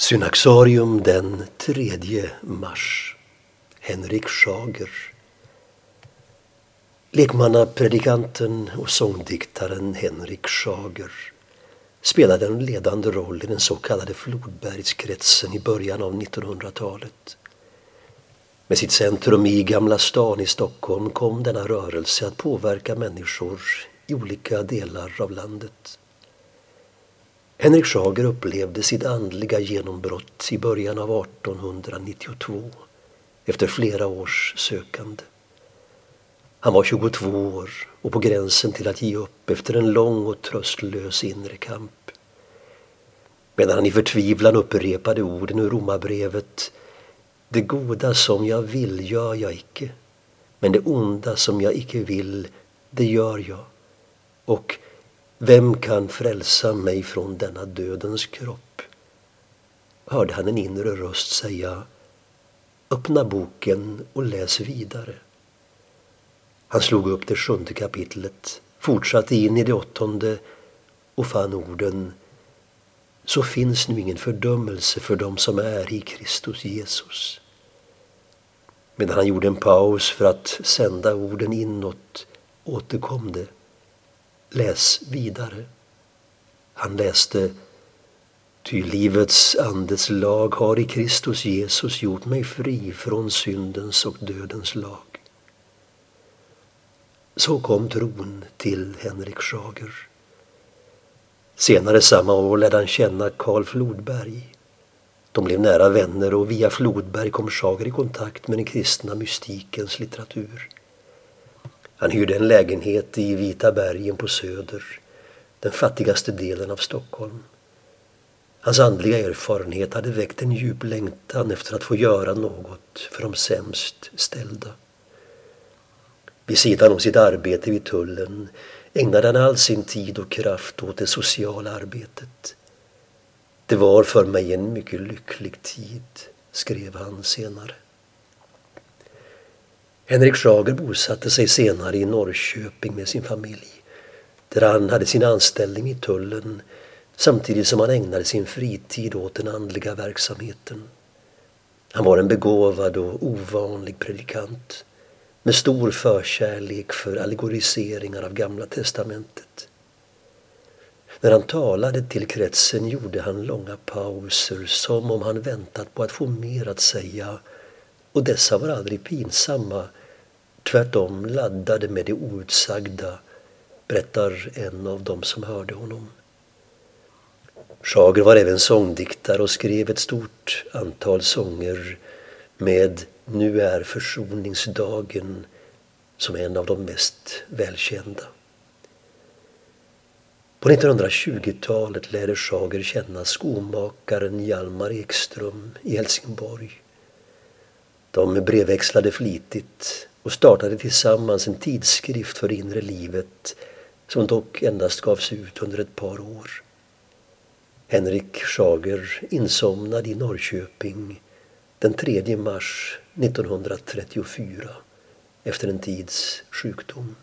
Synaxarium den 3 mars. Henrik Schager. Lekmannapredikanten och sångdiktaren Henrik Schager spelade en ledande roll i den så kallade Flodbergskretsen i början av 1900-talet. Med sitt centrum i Gamla stan i Stockholm kom denna rörelse att påverka människor i olika delar av landet. Henrik Schager upplevde sitt andliga genombrott i början av 1892 efter flera års sökande. Han var 22 år och på gränsen till att ge upp efter en lång och tröstlös inre kamp. Medan han i förtvivlan upprepade orden ur romabrevet Det goda som jag vill gör jag icke, men det onda som jag icke vill, det gör jag. Och vem kan frälsa mig från denna dödens kropp? Hörde han en inre röst säga Öppna boken och läs vidare. Han slog upp det sjunde kapitlet, fortsatte in i det åttonde och fann orden Så finns nu ingen fördömelse för dem som är i Kristus Jesus. Medan han gjorde en paus för att sända orden inåt återkom det Läs vidare. Han läste Ty livets andes lag har i Kristus Jesus gjort mig fri från syndens och dödens lag. Så kom tron till Henrik Schager. Senare samma år lärde han känna Karl Flodberg. De blev nära vänner och via Flodberg kom Schager i kontakt med den kristna mystikens litteratur. Han hyrde en lägenhet i Vita bergen på Söder, den fattigaste delen av Stockholm. Hans andliga erfarenhet hade väckt en djup längtan efter att få göra något för de sämst ställda. Vid sidan om sitt arbete vid tullen ägnade han all sin tid och kraft åt det sociala arbetet. Det var för mig en mycket lycklig tid, skrev han senare. Henrik Schager bosatte sig senare i Norrköping med sin familj där han hade sin anställning i tullen samtidigt som han ägnade sin fritid åt den andliga verksamheten. Han var en begåvad och ovanlig predikant med stor förkärlek för allegoriseringar av Gamla testamentet. När han talade till kretsen gjorde han långa pauser som om han väntat på att få mer att säga och dessa var aldrig pinsamma tvärtom laddade med det outsagda, berättar en av dem som hörde honom. Schager var även sångdiktare och skrev ett stort antal sånger med Nu är försoningsdagen som en av de mest välkända. På 1920-talet lärde Schager känna skomakaren Hjalmar Ekström i Helsingborg. De brevväxlade flitigt och startade tillsammans en tidskrift för det inre livet som dock endast gavs ut under ett par år. Henrik Schager insomnade i Norrköping den 3 mars 1934 efter en tids sjukdom.